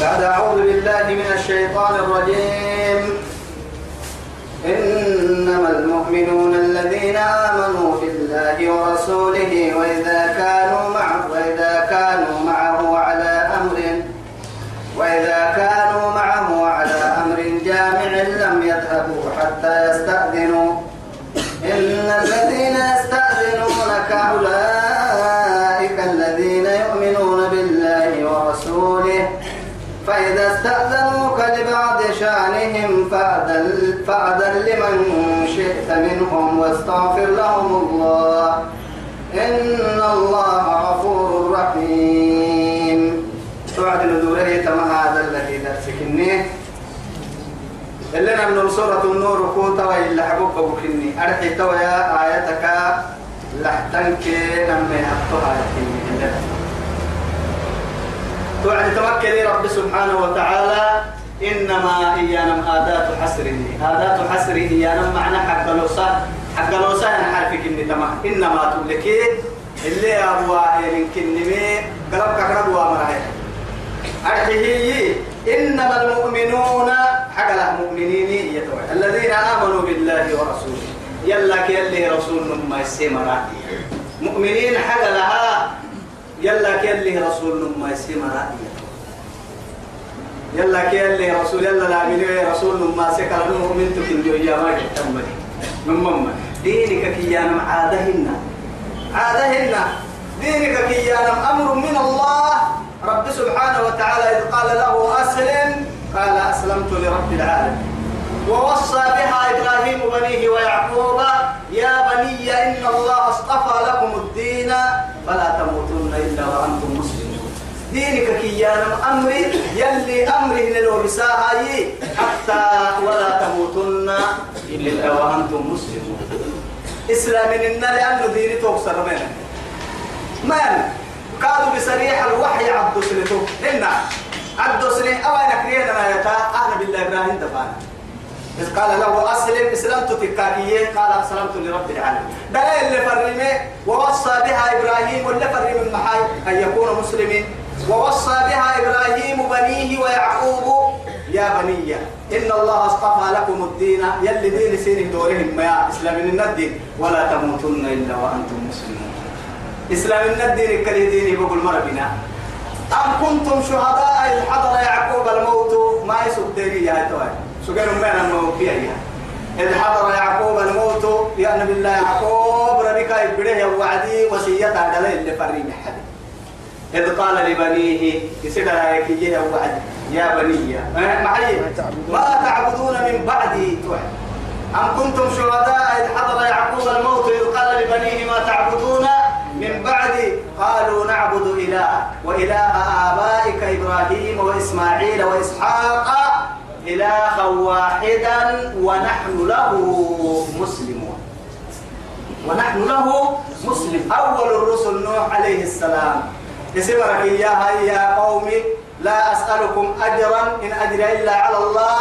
بعد أعوذ بالله من الشيطان الرجيم. إنما المؤمنون الذين آمنوا بالله ورسوله وإذا كانوا فأذن, لمن شئت منهم واستغفر لهم الله. إن الله غفور رحيم. توعد ندوره تما هذا الذي درسكني اللي من سورة النور كوتا وإلا حبوك بكني. أرحي تويا آيتك. لحتنك نمي أبطها توعد توكل رب سبحانه وتعالى. إنما إيانا آدات حسر آدات حسر إيانا معنى حق لوسا حق لوسا أنا حرفك إني تما إنما تبلكي اللي أبوا يمكن نمي قلبك قرب وامره أرحيه إنما المؤمنون. حق المؤمنين يتوى الذين آمنوا بالله ورسوله. يلا كيلي رسول ما يسمى مؤمنين حق لها. يلا كيلي رسول ما يسمى يلا كيلي رسول يلا لا من رسول ما سكر المؤمن تكن يا ما تمني من مم دينك كيانا عادهن عادهن دينك كيانا أمر من الله. رب سبحانه وتعالى إذ قال له أسلم قال أسلمت لرب العالمين. ووصى بها إبراهيم بنيه ويعقوب يا بني إن الله اصطفى لكم الدين فلا تموتن إلا وأنتم مسلمون. دينك كيانا أمري يلي أمره لو بساهاي حتى ولا تموتن. إلا وأنتم مسلمون. إسلام إن لأنه ديني توكسر منه من؟ قالوا بصريح الوحي عبد سنته إن عبد سنة أو أنا كرينا يتا أنا بالله إبراهيم دفانا إذ قال له أسلم إسلمت تكاكية قال أسلمت لرب العالمين. دليل اللي فرمي ووصى بها إبراهيم واللي فرمي المحاي أن يكونوا مسلمين. ووصى بها إبراهيم بنيه ويعقوب يا بني إن الله اصطفى لكم الدين يلي دين سيره دورهم يا إسلام الدين ولا تموتن إلا وأنتم مسلمون. إسلام الدين كله ديني بقول مرة بنا أم كنتم شهداء إذ حضر يعقوب الموت؟ ما يسوق ديني يا توي سجل من الموت يا. إذ حضر يعقوب الموت يا نبي الله يعقوب ربك يبره وعدي وصية على اللي فريم حد إذ قال لبنيه يسير عليك يا وعد. يا بني معي. ما تعبدون من بعدي أم كنتم شهداء إذ حضر يعقوب الموت إذ قال لبنيه ما تعبدون من بعد قالوا نعبد إله وإله آبائك إبراهيم وإسماعيل وإسحاق إلها واحدا ونحن له مسلمون. ونحن له مسلم. أول الرسل نوح عليه السلام. اسمرك إياها يا قومي لا أسألكم أجرا إن أجري إلا على الله.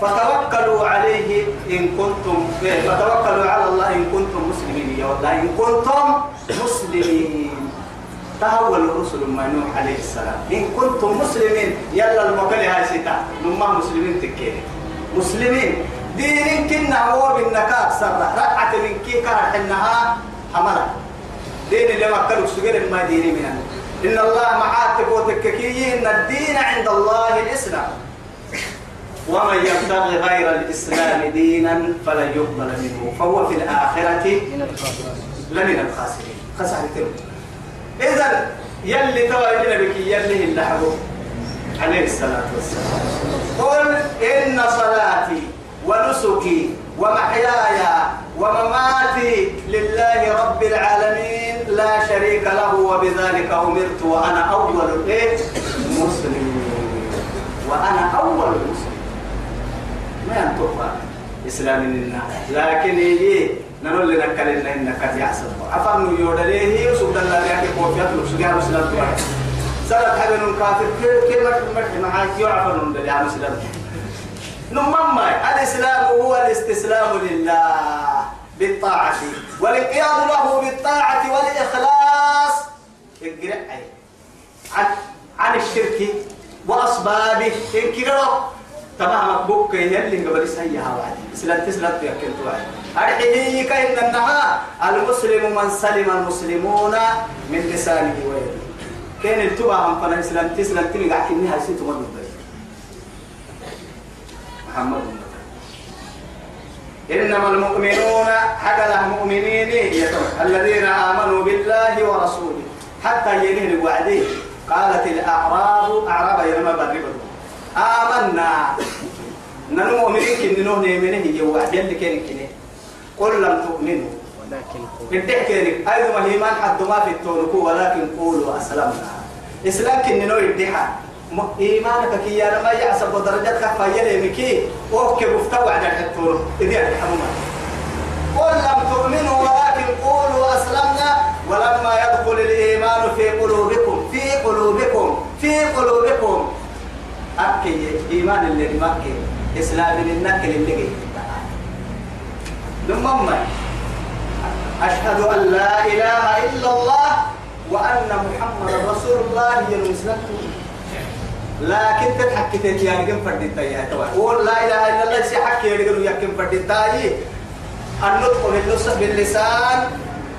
فتوكلوا عليه إن كنتم فتوكلوا على الله إن كنتم مسلمين. يا والله إن كنتم مسلمين. تهول الرسل ما نوح عليه السلام. إن كنتم مسلمين يلا المكان هاي ستا نما مسلمين تكين مسلمين. دين كنا هو بالنكاك سرة رقعة من كي كان حنها حملة. دين اللي ما كانوا سجل ما ديني منها إن الله معاتك وتككي إن الدين عند الله الإسلام. ومن يبتغي غير الإسلام دينا فلن يقبل منه. فهو في الآخرة لمن الخاسرين. خسرتهم إذا يلي تواجد بك يلي اللحظة. عليه الصلاة والسلام. قل إن صلاتي ونسكي ومحياي ومماتي لله رب العالمين لا شريك له وبذلك أمرت وأنا أول الإيه مسلم وأنا أول المسلم ما ينطق إسلام لنا لكن يجي نقول لنا كلنا إنك قد يحسن أفهم يودليه وسبحان الله يحكي قوفيات لبسجار مسلم سألت حبن كافر كيف مرح معاك يعفر من دليل مسلم نمم الإسلام هو الاستسلام لله بالطاعة. والانقياد له بالطاعة والإخلاص. اقرأ عن عن الشرك وأسبابه. إن كيرو تمام. بوك يلي قبل سيها واحد سلام تسلم يا كنت واحد. أرحيه كأن النها المسلم من سلم المسلمون من لسانه ويده. كان التوبة عن فنا سلام تسلم تلقى كأنها سيت مدد محمد. إنما المؤمنون حق المؤمنين الذين آمنوا بالله ورسوله حتى ينهي وعده. قالت الأعراب أعراب يرمى بالربا آمنا. ننو مؤمنين كن نوه نيمنه هي وعد يلي كان كنه. قل لم تؤمنوا. ولكن كنك أيضا ما حد ما في التونكو ولكن قولوا أسلمنا. إسلام كن نوه يدحى إيمانك كي يا ما يعصب درجات خفا يلي مكي وكي بفتوى على الحتور. إذا الحمومة قل لم تؤمنوا ولكن قولوا أسلمنا. ولما يدخل الإيمان في قلوبكم في قلوبكم في قلوبكم. أكي إيمان اللي مكي. إسلام النكل اللي ثم أشهد أن لا إله إلا الله وأن محمد رسول الله ينسلته لكن تتحكي تيجي يعني كم فردين تاي قول لا إله إلا الله سي حكي يا كم فردين تاي. النطق باللسان.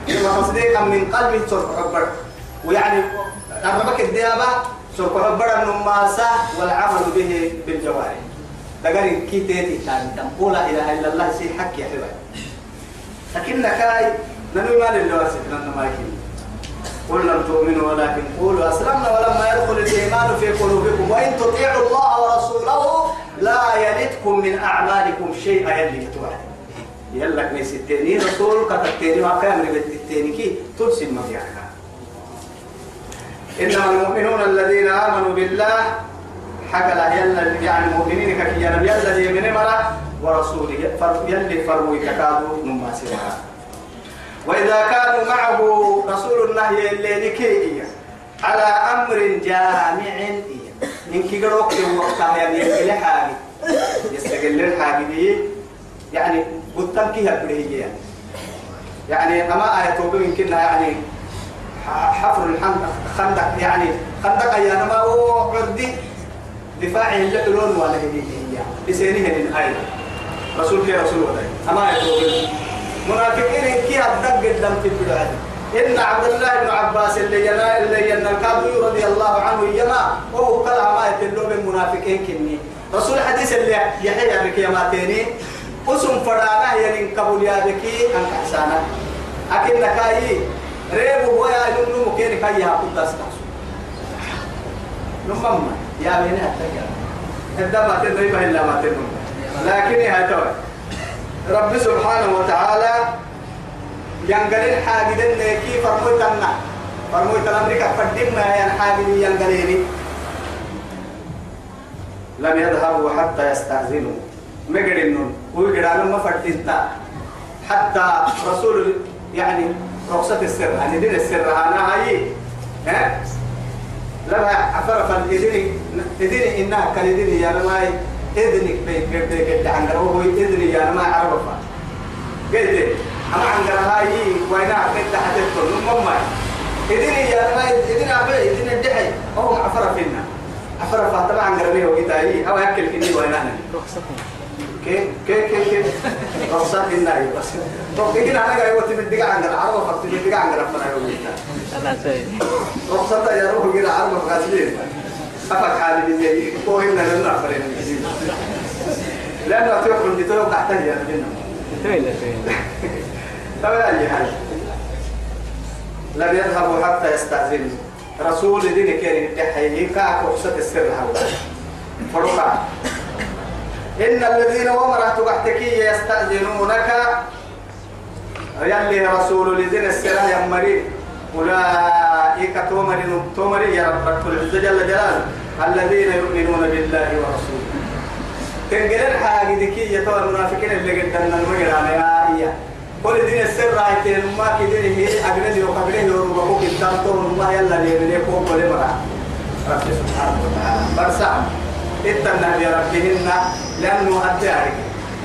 وتصديقا من قلب سرق عبر ويعني قربك الديابة سرق عبر النماسة والعمل به بالجوارح. تقري كي تيتي تاني. تقول لا إله إلا الله سي حكي يا حبايبي لكن كاي ننو ما للواسط لنا ما يكين قل لم تؤمنوا ولكن قولوا أسلمنا ولما يدخل الإيمان في قلوبكم وإن تطيعوا الله ورسوله لا يلدكم من أعمالكم شيئا. يلي يلا كنيس التاني رسول كتبتيني وكامل بالتاني كي ترسل مبيعنا إنما المؤمنون الذين آمنوا بالله حق لا يلا يعني المؤمنين كي ينبي يلا من مرة ورسوله يلي فروي كادوا نماسرها وإذا كانوا معه رسول الله اللي نكي على أمر جامع إن كي قروك وقتها يعني يستقل يستقل الحاجة دي. يعني قدام كيها يعني أما آية توبة يمكنها يعني حفر الخندق خندق. يعني خندق يا نما هو عردي دفاعي اللي ولا هي. لسينه للآية. رسول كي رسول ولا أما آية توبة. منافقين كي أدق في البلاد. إن عبد الله بن عباس اللي ينا اللي ينا الكادوي رضي الله عنه يما وهو كلا ما يتلو من منافقين كني. رسول حديث اللي يحيى بك يا ماتيني قسم فرانا يعني قبول يا بكي أنك حسانا. أكيد نكاي ريب ويا لنو مكين كاي هاكو داستا نمم يا بيني أتكلم. هذا ما تنوي إلا ما تنوي لكن هاي رب سبحانه وتعالى ينقل حاجدين كي فرموت لنا. فرموت الأمريكا فدم ما ينحاجد ينقليني. لم يذهبوا حتى يستأذنوا. مقرنون ويقرأ ما فردتا حتى رسول يعني رخصة السر. يعني دين السر أنا هاي. ها؟ لما عفر فالإذن إذن إنها كالإذن يا لما إذنك بيت بيت بيت عن هو إذني يا لما عرفها قلت أما عن هاي وين تحت الطن مما إذني يا لما إذن أبي إذن الدحي. هو عفر فينا. عفر فاطمة عن قربيه وقتاي أو أكل كني وين أنا كيف كيف كيف كيف؟ رخصة الناي بس طب كده أنا جاي وقت دقة عن العرب وقت من دقة عن ربنا يوميتا رخصة يا روح كده عرب غازلين أفك حالي زي إن لنا فرين لأنه تقول دي تقول تحتاج يا رجلنا فين فين؟ طبعا أي حاجة لم يذهبوا حتى يستأذنوا رسول دين كان يحيي كاك رخصة السر هذا. فرقا إن الذين ومرت تحتكي يستأذنونك. يلي رسول لدين السر يا مريم أولئك تومر تومر يا رب العزة جل جلاله. الذين يؤمنون بالله ورسوله. تنقل الحاجة ذكي يتوى المنافقين اللي قدنا المجر على كل دين السر رايتين ما كدين هي أجنبي وربكو كتاب طول الله يلا ليبني فوق كل مرة رب سبحانه وتعالى برسع اتنا بربهن لأنه أدعي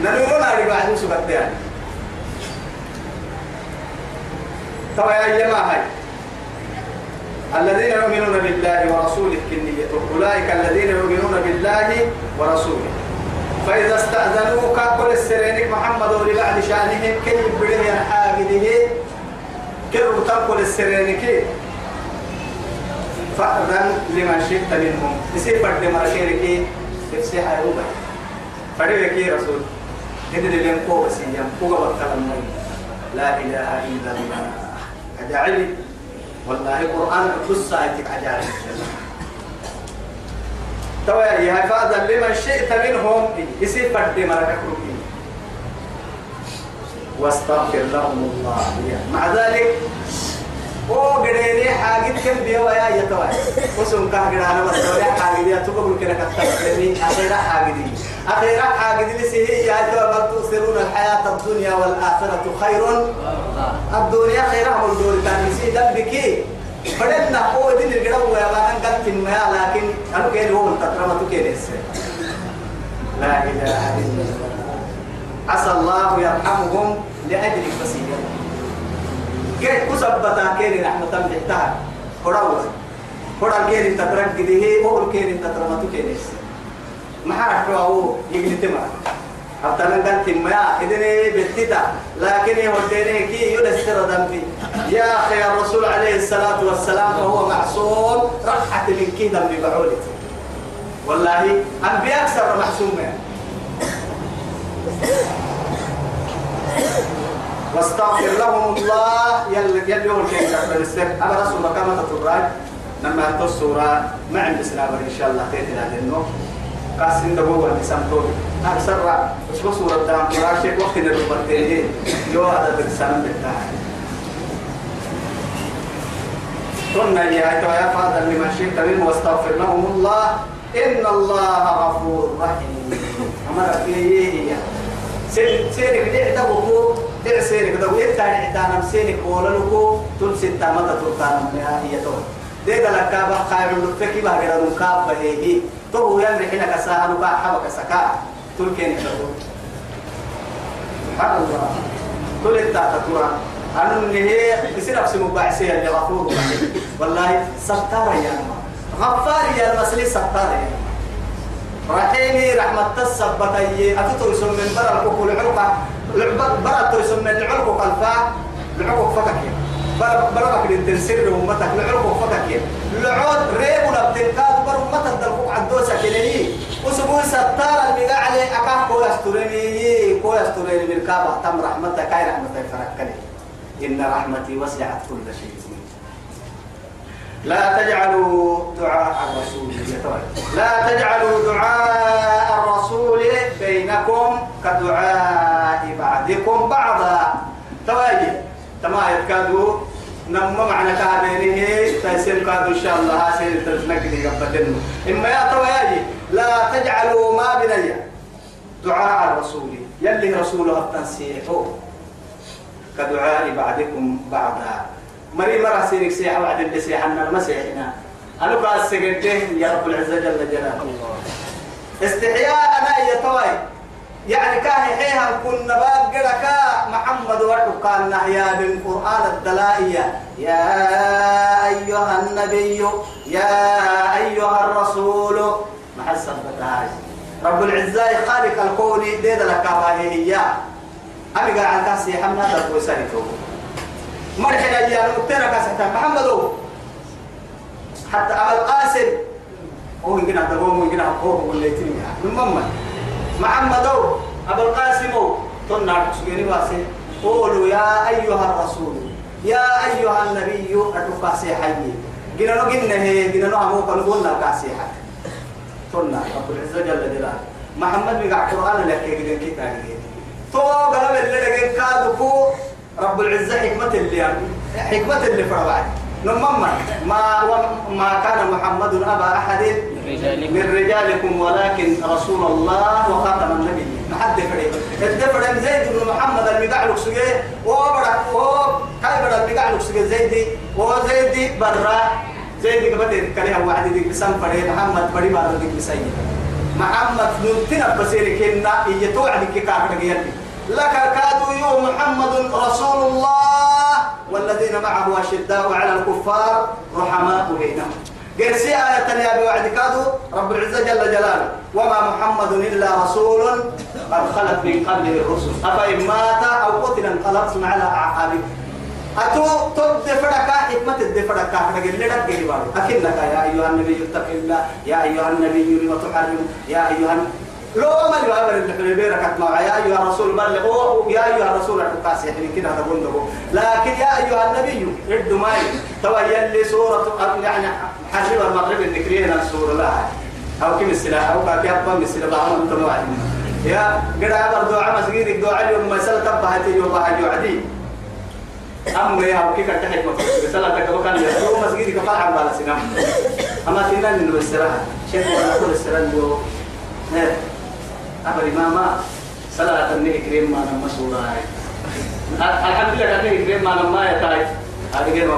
نلومنا لبعض سبت يعني طبعا يا ما هاي الذين يؤمنون بالله ورسوله كنية أولئك الذين يؤمنون بالله ورسوله فإذا استأذنوك كل السرينك محمد ولبعد شأنهم كي يبريه حاجده كرو تنقل السرينك. فأذن لمن شئت منهم. يصير فرد مرشيرك تفسيح أيوبا فريك يا رسول. اللي ينقو سيام قوة والكلام لا إله إلا الله. أجعلي والله القرآن قصة أجعلي توي هاي فأذن لمن شئت منهم. يصير فرد مرشيرك واستغفر لهم الله. مع ذلك أو غديني حاجت كم بيا ويا يتوى وسم كه غدانا ويا حاجت يا تقول كنا كتبني أخيرا حاجت أخيرا حاجت لسه هي. يا بل تؤثرون الحياة الدنيا والآخرة خير. الدنيا خير من دور كان يسي بدلنا هو دين الجو ويا ما قلت ما لكن أنا كان هو التكرمة كده لا إله إلا الله عسى الله يرحمهم لأجل بسيطة كيف كسبتا كيري رحمة بحتها قراوة قرا كيري تترك ديه أول كيري تترمتو كيري ما حرف هو يجي تما حتى لن قلت ما إذن بتتا لكن يوديني كي يدستر ذنبي يا أخي الرسول عليه الصلاة والسلام وهو معصوم رحت من كي ذنبي بعولتي. والله أنبياء أكثر محسوم يعني. واستغفر لهم الله. يلي يلي هو السر. أما رسول كما تطرق لما السورة ما عند سنابر إن شاء الله تيتي لأنه قاسم دبوا النسام توبي أكثر بس سورة دام. مراشق وقت نربطيه يو هذا الرسالة بتاعه. قلنا يا يا فاضل لمن شئت. منه واستغفر لهم الله. إن الله غفور رحيم. أمر فيه سير سيرك دع دبوكو دع سيرك دبو. يتا عدانا سيرك ولا لكو تل ستة مدى تلقانا منها هي تو. دي دلك كابا خير لفكي بها غير مكابا هي. تو يمري حينك ساها لكا حبك سكا تل كيني دبو سبحان الله. تل التا تطورا أنا من هي بسير أفسي مباعسية اللي غفور والله ستار يا غفار يا المسلي ستار يا رحيمي رحمة تسبتي أتتو يسمى من برا الكوكو العرقة برا تو يسمى العرقة قلفا العرقة فكك برا برا بك تنسر أمتك العرقة فكك العود ريب ونبتنكاد برا أمتك دلقوك عدوسة كنيني. وسبوي ستار المقا عليه أكاه كو يستريني كو يستريني بالكابة تم رحمتك كاي رحمتك فركني. إن رحمتي وسعت كل شيء. لا تجعلوا دعاء الرسول. لا تجعلوا دعاء الرسول بينكم كدعاء بعضكم بعضا. تواجه تما يكادوا نما معنى كابينه تيسير كادوا إن شاء الله هاسير تنقلي قبتنه. إما يا تواجه لا تجعلوا ما بني. دعاء الرسول يلي رسوله التنسيحه كدعاء بعضكم بعضا. مري مرة سيرك سيحة وعد اللي سيحنا ما سيحنا. أنا قاعد سجنته يا رب العزة جل جلاله. استحياء أنا يا توي يعني كان حيها كنا باقرك محمد وعدك كان نحيا بالقرآن الدلائية يا أيها النبي يا أيها الرسول. محسن بتاعي رب العزة خالق الكون ديد لك هي. أنا قاعد كاسي حمنا دكوي سهيتو مرحنا يا نمتنا كاسحتا محمد. حتى أبا القاسم. هو يمكن هذا هو يمكن هذا هو ولا يتني من مما محمد أبا القاسم تنا سجني واسي قولوا يا أيها الرسول يا أيها النبي أتوقع حي. جينا نو جينا هي جينا نو كانوا قلنا كاسي حي. تنا رب العزة جل جلاله. محمد بقى القرآن لك جينا كتاب تو قلب اللي لقين كادو رب العزة حكمة اللي يعني حكمة اللي فرعي نمما ما ما كان محمد أبا أحد من رجالكم ولكن رسول الله وخاتم النبي. ما حد فريق الدفر زيد بن محمد المقع لك سجيه وبرا و كاي برا المقع لك سجيه زيد وزيد برا. زيد قبل كلها وعد ديك بسام فريق محمد بري ما ديك بسيد. محمد نتنا بسيرك إن يتوعد كي كافر لك كادوا يو محمد رسول الله. والذين معه أشداء على الكفار رحماء بينهم. قرسي آية يا بوعد كادوا رب العزة جل جلاله وما محمد إلا رسول قد خلت من قبله الرسل. أفإن مات أو قتل انقلبتم على أعقابكم أتو تب دفرك حكمة الدفرك نقول لك قريبا أكنك يا أيها النبي اتق الله يا أيها النبي لما تحرم يا أيها لو ما يبغى اللي بيرك مع يا أيها الرسول بلغوا يا أيها الرسول القاسي يعني كده تقول له لكن يا أيها النبي رد ماي تويا لي سورة يعني حسب المغرب الذكرين السورة. لا. أو كم السلاح؟ أو كم يبقى السلاح؟ بعض أنتم يا قد عبر دعاء مسجد الدعاء اليوم ما سلت بهتي يوم بهجو عدي أم يا أبو كيف تحت مكتوب سلا تكبر كان يوم مسجد كفار عم بالا سنام أما تنا إنه السراحة شيء ولا كل السراحة نه أبري ماما سلا تني كريم ما نم مسؤول هاي. الحمد لله تني كريم ما نم ما يتاي هذا ما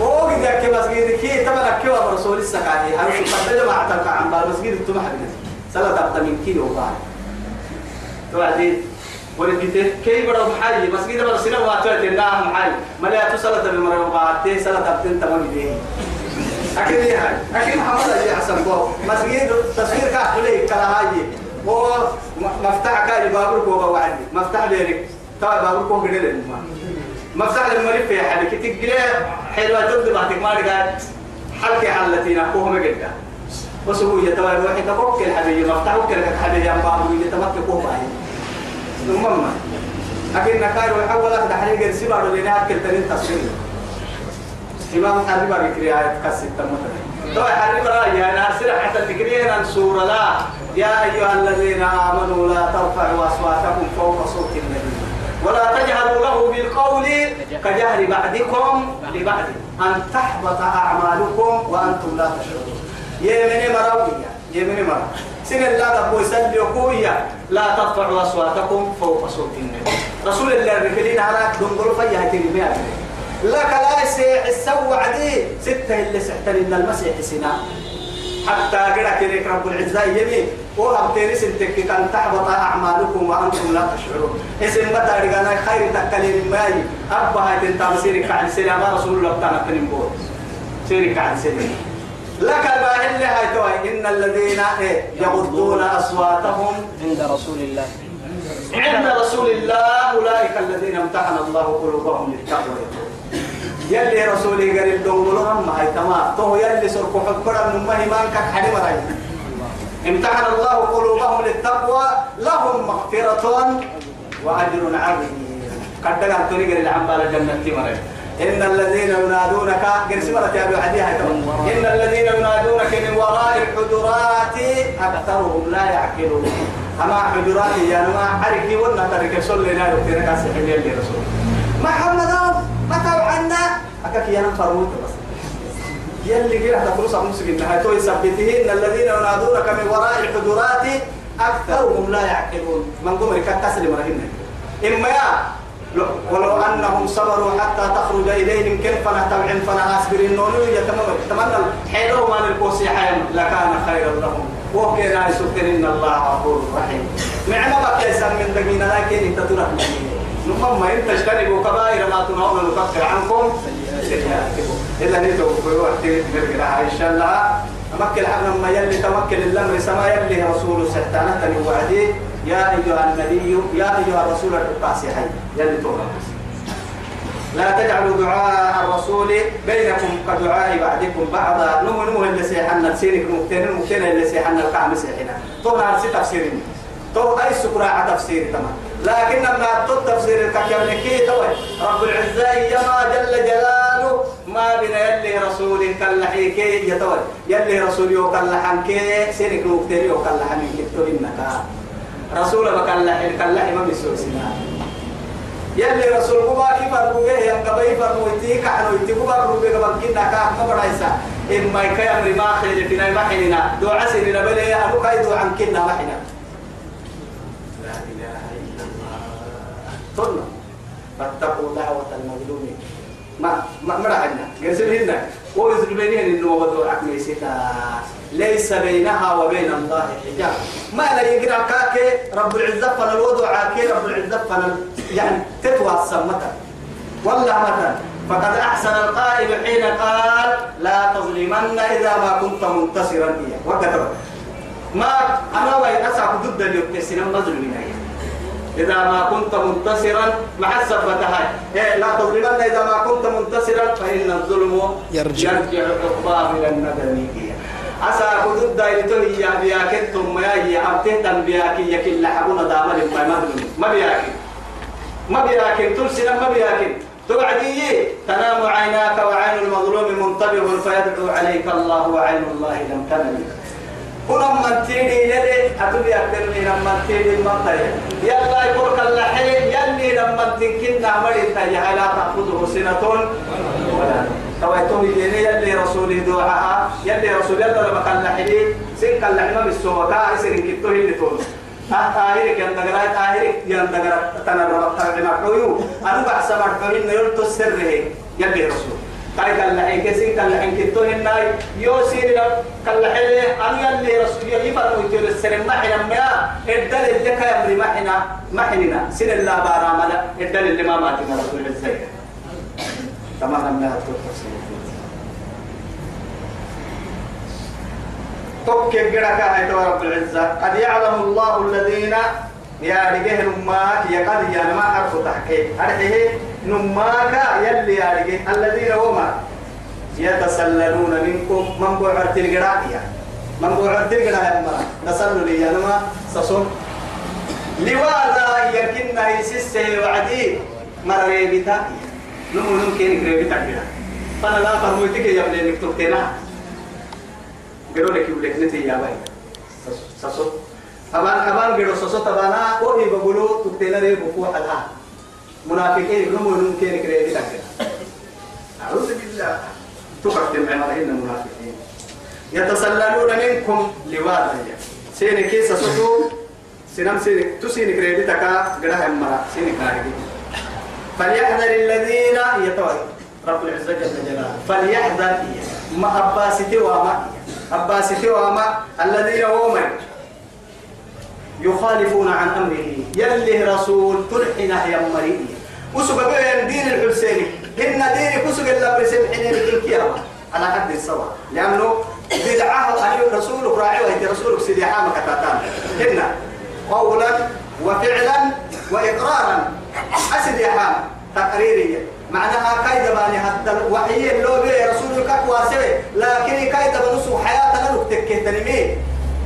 والله كده كي مسجد كي تبع كي ورسول السكاني أنا شو قبل ما عتلك عن بالمسجد تما حدث سلا تبقى من كيلو بعد. توعدين ولديته كي بڑا محاي مسجد بڑا سنة واتوات الله محاي ملا تسلط بالمرة وقعدت سلط أبتن تمام دي أكيد هاي أكيد محمد علي حسن بو مسجد تصوير كحولي كلا هاي. هو مفتاح كاي بابور كوبا وعدي مفتاح ليرك توا بابور كوبا قدر مفتاح الملف يا حبيبي تقلي حلوة تبدو بعدك ما رجعت حلقة حلتينا كوهم جدا بس هو يتوى الواحد تفك الحبيبي مفتاح وكلك الحبيبي يا بابور يتمكن كوبا نمما أكيد نكار وحول أخذ السبار اللي نأكل تنين تصوير إمام حريب بكري آية كسر تمتنا تو حريب رأي أنا أرسل حتى تكرين أن سورة. لا. يا أيها الذين آمنوا لا ترفعوا أصواتكم فوق صوت النبي. ولا تجهروا له بالقول كجهر بعضكم لبعض أن تحبط أعمالكم وأنتم لا تشعرون. يمني مراوية يمني مراوية سن الله رب يسلي وكويا لا ترفعوا أصواتكم فوق صوت النبي. رسول الله الرجلين على دنقل فيها تنمية لك لا يسيح السوى عدي. ستة اللي سحتن إن المسيح سنا حتى قرأ كريك رب العزة يمين. وأبتيري سنتك كان تحبط أعمالكم وأنتم لا تشعرون. اسم متى رجعنا خير تكلم ماي. أبا هاي تنتظر عن سنة ما رسول الله بتاعنا تنبور سيرك عن سنة لك الباهل هاي توي إن الذين إيه يغضون أصواتهم عند رسول الله. عند رسول الله أولئك الذين امتحن الله قلوبهم للتقوى. يلي رسولي قال الدولهم هاي تمام. تو يلي سرق حبرا من مهمان كحرم رأي. امتحن الله قلوبهم للتقوى لهم مغفرة وأجر عظيم. قد قال طريق العمال الجنة مريم إن الذين ينادونك قرس مرة يا أبي عدي إن الذين ينادونك من وراء الحجرات أكثرهم لا يعقلون. أما حجرات يا ما حركي ونا ترك صلي لنا يوتينا كاسي حليل لي رسول. محمد متى عنا؟ أكاك يا نفرموت بس. يلي تقول صار مسكين هاي تو يثبته إن الذين ينادونك من وراء الحجرات أكثرهم لا يعقلون. من قمر كتسلم رهنا إما يا ولو أنهم صبروا حتى تخرج إليهم كيف نتبع فنا أصبرين نونو يتمنى حيلو ما نلقوسي حيم لكان خيرا لهم. وكنا يسكن إن الله غفور رحيم. معنا بقى من دقينا لكن إنت تروح نمم إن تجتنبوا كبائر ما تنهون نكفر عنكم سيئاتكم. إلا نتوب في وقت نرجع إن شاء الله أمكن حنا ما يلي توكل الأمر سما يلي رسول سحتانة وعدي. يا أيها النبي يا أيها الرسول القاسي حي. يلي تورا لا تجعلوا دعاء الرسول بينكم كدعاء بعضكم بعضا. نمو نمو اللي سيحنا تسيرك مكتين المكتين اللي سيحنا القعم سيحنا تو نارسي تفسيرين. تو أي سكراء تفسير تمام. لكن لما تفسير الكاملكي توي. رب العزة يما جل جلاله ما بنا يلي رسول كاللحيكي يتوي يلي رسول يو كاللحنكي سيرك مكتين يو كاللحنكي تو إنك. رسول بكاللحي كاللحي ما بيسوسنا يلي رسول قبا كيف أربوه يم قبا فرمو يتيك عنو يتيك قبا أربوه قبا كنا كاك ما برايسا إما يكي أمري ما خير فينا محننا دو عسل نبلي أبو كايدو عن كنا محنا لا إله إلا الله طلنا فاتقوا دعوة المظلومين ما ما ما قرسل هنا. ويزر بينهن إنه وضوء ليس بينها وبين الله حجاب. ما لا يقرأ كاكي رب العزة فن الوضوء عاكي رب العزة فن يعني تتوى السمتة. والله مثلا فقد أحسن القائل حين قال لا تظلمن إذا ما كنت منتصرا إياه. وكتب ما أنا وين أسعى ضد اليوم مظلمين إذا ما كنت منتصرا مع السبتها إيه لا تظلمن إذا ما كنت منتصرا فإن الظلم يرجع. يرجع عقباه إلى الندم. أسا كدود دايلتو هي بياك ثم يا أبته تن بياك يكل حبنا دامل ما ما بياك ما بياك ترسل ما بياك توعدي تنام عيناك وعين المظلوم منتبه فيدعو عليك الله وعين الله لم تنم. كنا من تيني يلي أتبي أكترني لما تيني المطر يلا يقولك اللحي يلي لما تنكين نعمل تيها لا تأخذه سنة ولا تويتم يلي يلي رسوله دعاء يلي رسول يلي لما كان لحي سن كان لحي ما بالسوى كا سن كتو اللي تقول آهرك يندقرات آهرك يندقرات تنرى تنرى أنا بحسب أركبين نيرتو السر يلي رسول كاي كلا حين كسين كلا حين كتو هناي يوسير كلا حين أنا يلي رسول يفر ويتير السر ما حنا ما الدل اللي كيمري ما حنا ما حنا سن الله بارامنا الدل اللي ما ماتنا رسول الله تمام من هذا توك جرك هاي رب العزة. قد يعلم الله الذين يا رجال نماك يا قد يا ما حرف تحكي. أرحيه نماك يلي يا رجال الذين هما يتسللون منكم. من بعرت القراءة من بعرت القراءة مرة تسلل يا نما. سصم لواذا يمكن يسس وعدي. مريبتا نمو نمكن يقريبتا كده فأنا لا فرموتك يا ابني نكتب تنا قالوا لك يقول لك نتي يا باي. سصم أبان أبان قدو سوسو تبانا أو هي بقولو تبتنا ري بفو حلها منافقين نمو نمكن كريدي لك أعوذ بالله. تقدم عمرهن منافقين يتسللون منكم لواذا سيني كيس سوسو سنم سيني تسيني كريدي تكا قدها مرا سيني كاريدي فليحذر الذين يتوي رب العزة جل جلاله. فليحذر. ما أباسي وما أباسي وما الذين هم يخالفون عن أمره. يلي رسول تلحنا يا مريء وسبب دين الحسيني إن دين كسب إلا برسم حين الكيامة على حد السواء. لأنه بدعة أن رسولك راعي وهي رسولك سيدي حامك تاتان إن قولا وفعلا وإقرارا. أسد يا حام. تقريريا معناها كيد باني حتى وحي اللو بي رسولك واسوي لكن كيد بنصو حياتنا نكتك تنمي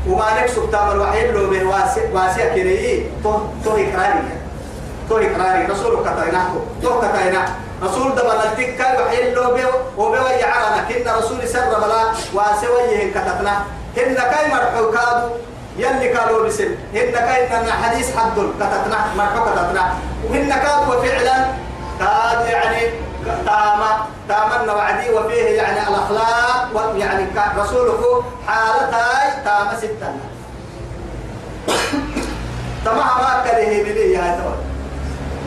وما نكسب تامر وحي اللو بي واسع كريي تو تو إقراري. تو إقراري. رسولك كتايناه تو كتايناه رسول دبل التكا وحي اللو بي وبي ويعرنا كنا رسول سر بلا واسويه كتتنا. هن كاي مرحو كادو. يلي قالوا بسم هن كاي إن حديث حد كتتنا. مرحو كتتنا. وهن كادوا وفعلا كاد يعني تاما تامن وعدي وفيه يعني الأخلاق يعني رسوله حالتاي تاما ستا. تمام ما كره بلي يا تمام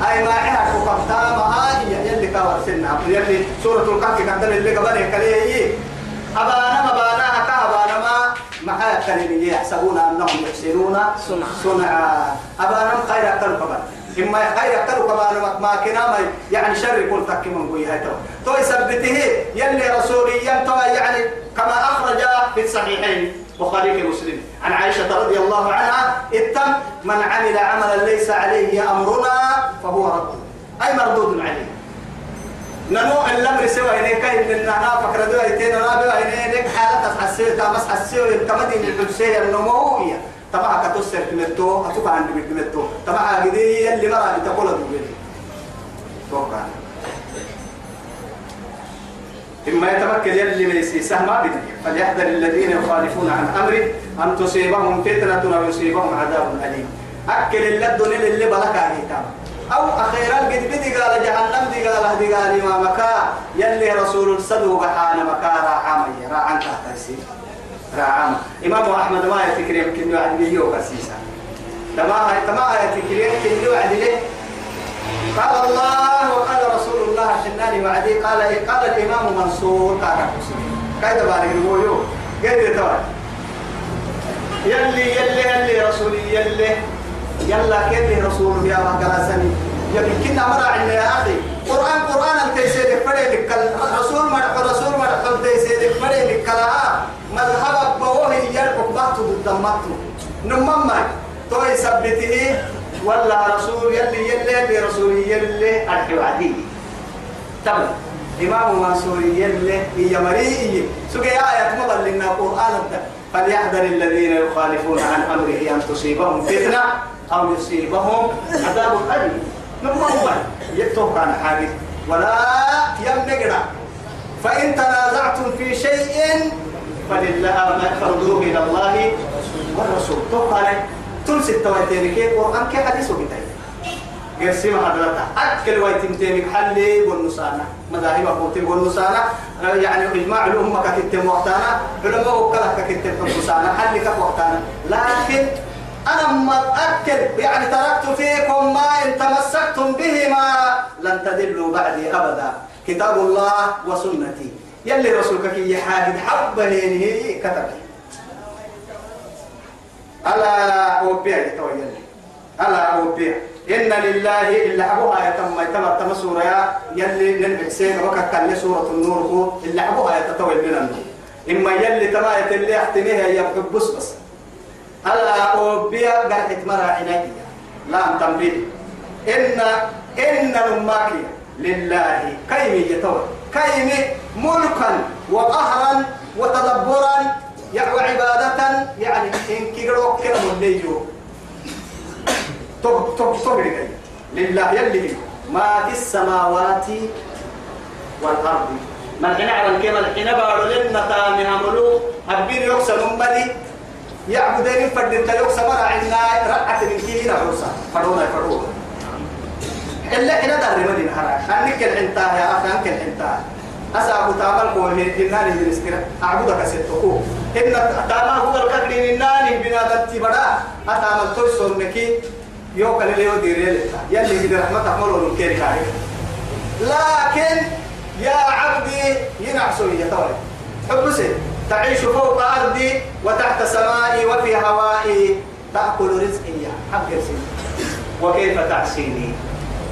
أي ما عها وقف تاما هاي يلي كاور سنة. يلي سورة الكهف كان اللي قبل كليه أبانا ما بانا كابانا ما محا كلمة يحسبون أنهم يحسنون صنعا. أبانا خير أكل كبر. إما خير أكل كبر ما كنا يعني شر كل تك من قوي هاي تو. يثبته. يلي رسوليا تو يعني كما أخرج في الصحيحين بخاري في مسلم. عن عائشة رضي الله عنها اتم من عمل عملا ليس عليه أمرنا فهو رد. أي مردود عليه. نمو الأمر سوى هناك إن دوا يتين رابع هناك حالة حسيه كمدي من الحسيه النموية. طبعا كتوسر كمتو أتوقع عندي كمتو طبعا قدي اللي مرة بتقول دوبي توقع. إما يتمكن يلي ليس سهم بدي. فليحذر الذين يخالفون عن أمره أن تصيبهم فتنة أو يصيبهم عذاب أليم. أكل اللدن اللي بلك عليه أو أخيرا قد بدي قال جهنم دي قال هدي قال ما مكا يلي رسول الصدو بحان مكا راعامي راعان تحتسي راعام إمام أحمد ما يفكر يمكن يوعد به وكسيسا تما تما يفكر يمكن يوعد له قال الله وقال رسول الله حناني وعدي. قال إيه؟ قال الإمام منصور. قال كيف بالك المويو قال توا يلي يلي يلي رسولي يلي. يلا كيف رسول يا مكراسني يمكن كنا مرة عنا يا أخي. قرآن قرآن التيسير فريد رسول مرح رسول مرح التيسير فريد كلا مذهب بوه بحث ضد مطلوب نمما توي سبته ولا رسول يلي يلي يلي رسول يلي أرحي وعدي تمام. إمام منصور يلي هي مريء سوى آية مضل لنا قرآن فليحذر الذين يخالفون عن أمره أن تصيبهم فتنة أو يصيبهم عذاب أليم. نمما يكتب كان حاجة. ولا يمنقنا. فإن تنازعتم في شيء فلله فردوه إلى الله والرسول. توقع تلسي التواتين كي قرآن كي حديثه بتاعي قسم حضرتها أكل ويتم تيمك حلي والنسانة مذاهب أقوتي والنسانة يعني إجماع الأمة كتتم وقتانا. علماء وكلا كتتم والنسانة حلي كت وقتانا. لكن أنا ما أكل يعني تركت فيكم ما إن تمسكتم بهما لن تدلوا بعدي أبدا. كتاب الله وسنتي. يلي رسولك كي يحاجد حبة هي كتب. ألا أوبيع يتويل ألا أوبيع. إن لله إلا أبوها يتم يتم تم سورة يلي نلبح سين وكتل سورة النور هو إلا أبوها يتطول من النور إما يلي تما يتلي أحتنيها يبقى بس بس. ألا أوبيع قرحة مرة عناية لا تنبيه إن إن نماكي لله كيمي يتوى. كيمي ملكا وقهرا وتدبرا يعني عبادة يعني إن كيرو كرم الليجو توب توب توب لله يلي ما في السماوات والأرض. ما الحين على كما الحين بارو لنا تامي عملو أبين يوكسن أمبلي يعبدين فرد انت يوكسن مرا عنا. رعة من كينا عروسا فرونا فرونا إلا حين دار مدينة حراك. أنك الحنتا يا أخي أنك الحنتا أسأل تعمل قوة إناني من استرا أعبدك ستوكو إن تعمل هو الكثير إناني بنا تتبدا أتعمل توي نكي يوك اللي يو ديري يلي بدي رحمة أحمله من كيري كاري لكن يا عبدي ينعسوا يا طوي حبسي. تعيش فوق أرضي وتحت سمائي وفي هوائي. تأكل رزقي حق وكيف تعصيني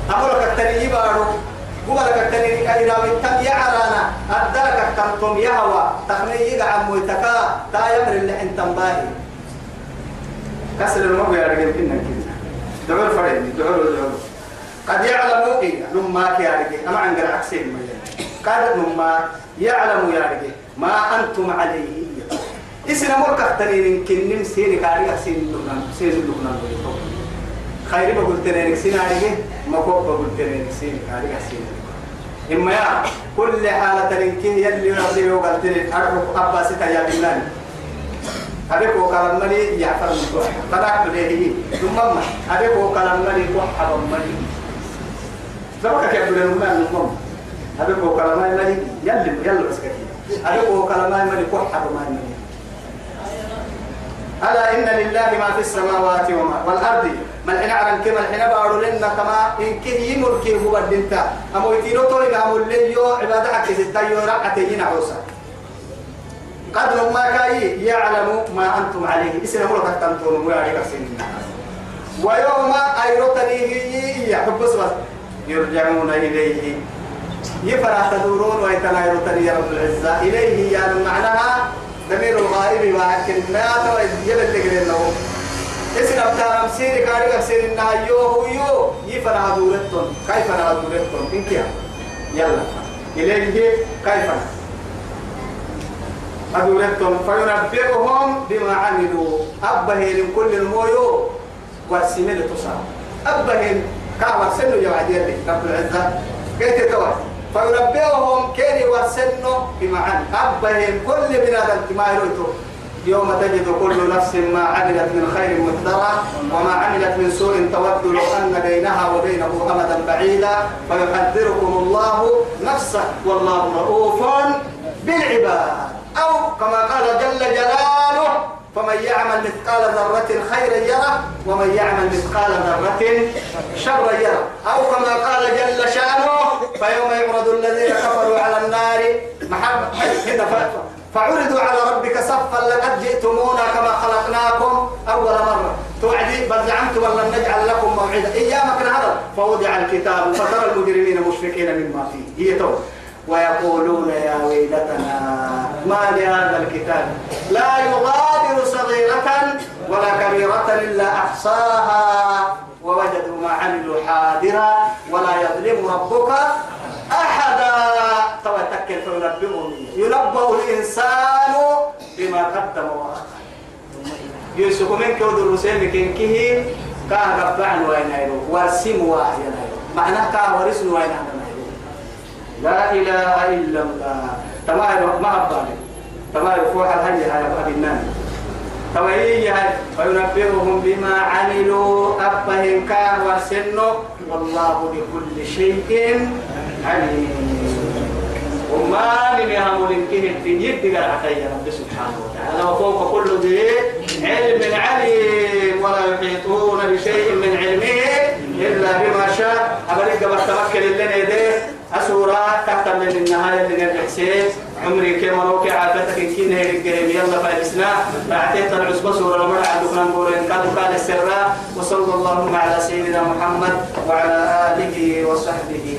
أمرك التنيي بارو قبلك التنين كايرا ويتم يعرانا أدرك كنتم يهوى تخني يقع مويتكا تا يمر اللي انت مباهي كسر المغوي يا رجل كنا كنا. دعور فريد دعور دعور قد يعلم إيه نما يا رجل. أما عن قرع عكسين قد نما يعلم يا رجل ما أنتم عليه. إسنا مركة تنين كنن سيني كاري سين لبنان سين لبنان. خير بقول تنين سين عليه ما كوب بقول تنين سين كاري سين إما يا كل حالة لنكين يلي رضي وقلت لي أعرف أبا ستا يا بلان هذاك هو كلام مالي يعفر من توح فلا تليه ثم ما هذاك هو كلام مالي توح حبا مالي زمك كيف تقول لهم ثم هذاك هو كلام مالي يلي يلي بس كذي هذاك هو كلام مالي توح حبا مالي ألا إن لله ما في السماوات وما والأرض؟ من حين عرن كما الحين بارو لنا كما إن كه يمر كه هو الدنتا أمو يتيرو توي نعمو اللي يو عبادة حكي ستا يو رعتين عوسا قدر ما كاي يعلم ما أنتم عليه. إسنا ملك تنتون ويعليك سنين. ويوم أيرتنيه يحب بس يرجعون إليه. يفرح تدورون ويتنايرتني يا رب العزة. إليه يعني معناها ضمير الغائب ولكن ما تو يبل تقرين له. اسم أبتار أمسير كاري أمسير إنها يو يو. يفرح دورتون كيف نها دورتون إنك يلا. إليه كيف أدورتهم فينبئهم بما عملوا. أبهن كل المويو. والسمين تصاب أبهن كعوة سنو يوعد يلي رب العزة. كيف تتوى فينبئهم كين ورسنو بما عمل أبهن كل ما يرويتو يوم تجد كل نفس ما عملت من خير محضرا وما عملت من سوء تود لو أن بينها وبينه أمدا بعيدا. فيحذركم الله نفسه والله رؤوف بالعباد. أو كما قال جل جلاله فمن يعمل مثقال ذرة خيرا يره ومن يعمل مثقال ذرة شرا يرى أو كما قال جل شأنه فيوم يعرض الذين كفروا على النار محبة فعرضوا على ربك صفا لقد جئتمونا كما خلقناكم أول مرة. توعدي بل زعمتم أن نجعل لكم موعدا. أيامك هذا فوضع الكتاب فترى المجرمين مشفقين مما فيه. هي تو ويقولون يا ويلتنا ما لهذا الكتاب؟ لا يغادر صغيرة ولا كبيرة إلا أحصاها. ووجدوا ما عملوا حاضرا ولا يظلم ربك أحدا. توا تكل فينبئهم ينبأ الإنسان بما قدم وأخر. يوسف من كود الرسول كن كه كان ربعن وين ورسم واحد معناه كان ورسم وين لا إله إلا الله. تمام ما أبالي. تمام فوح الهي هاي أبي النان تويي فينبئهم بما عملوا. أبهم كان وسنه والله بكل شيء عليم. وما من يهم لنكه الدنيا تقال حتى رب سبحانه وتعالى. وفوق كل ذي علم عليم. ولا يحيطون بشيء من علمه إلا بما شاء. أبلغ قبل تمكن اللي يديه. أسورة تحت من النهاية نرجع سيد عمري كما لو عافتك إن كنا هيرجعين يلا فارسنا بعتيت العصبة سورة المرأة عندنا نقول إن كانوا قال السراء وصلى اللهم على سيدنا محمد وعلى آله وصحبه